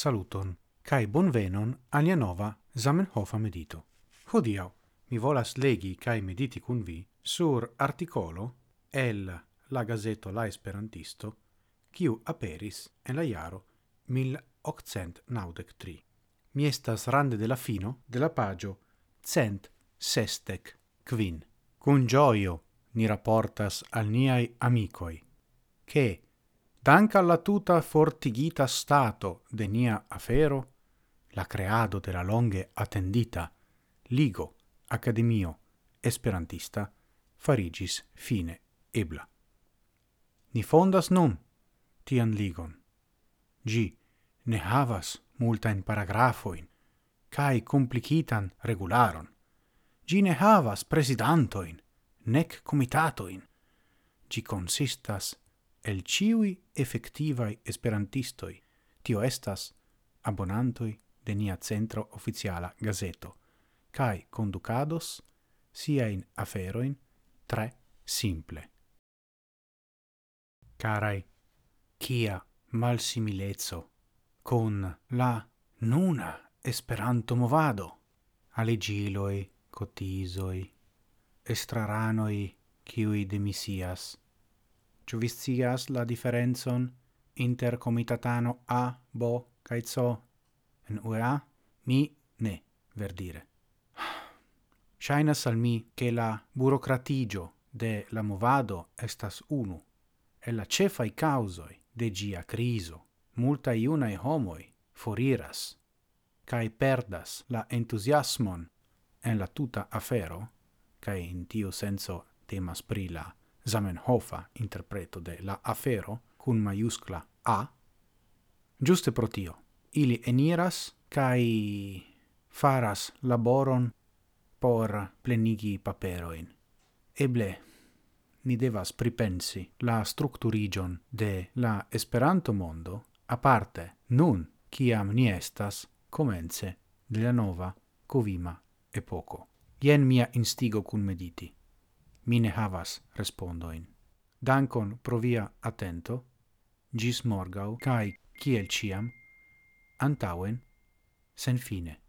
saluton, cae bonvenon alia nova Zamenhofa medito. Hodiau, mi volas legi cae mediti cun vi sur articolo el la gazeto la esperantisto, kiu aperis en la iaro 1893. Mi estas rande de la fino de la pagio cent sestec quin. Cun gioio ni rapportas al niai amicoi, che dank alla tuta fortigita stato de nia afero, la creado de la longe attendita ligo academio esperantista farigis fine ebla. Ni fondas nun tian ligon. Gi ne havas multain paragrafoin, cae complicitan regularon. Gi ne havas presidantoin, nec comitatoin. Gi consistas el ciui effectivai esperantistoi, tio estas abonantoi de nia centro oficiala gazeto, cae conducados siain aferoin tre simple. Carai, kia malsimilezzo con la nuna esperanto movado, alegiloi, cotisoi, estraranoi, ciui demisias, Ĉu viscias la differenzon inter comitatano A, B kaj C en UEA? Mi ne, verdire. Shainas al mi che la burocratigio de la movado estas unu, e la cefai causoi de gia criso. Multa iunae homoi foriras, cae perdas la entusiasmon en la tuta afero, cae in tiu senso temas pri la Zamenhofa interpreto de la afero cun maiuscla A, giuste pro tio, ili eniras cae faras laboron por plenigi paperoin. Eble, ni devas pripensi la structurigion de la Esperanto mondo aparte nun ciam ni estas comence de la nova covima epoco. Ien mia instigo cum mediti mi ne havas respondoin. Dankon pro via attento, gis morgau, cae, ciel ciam, antauen, sen fine.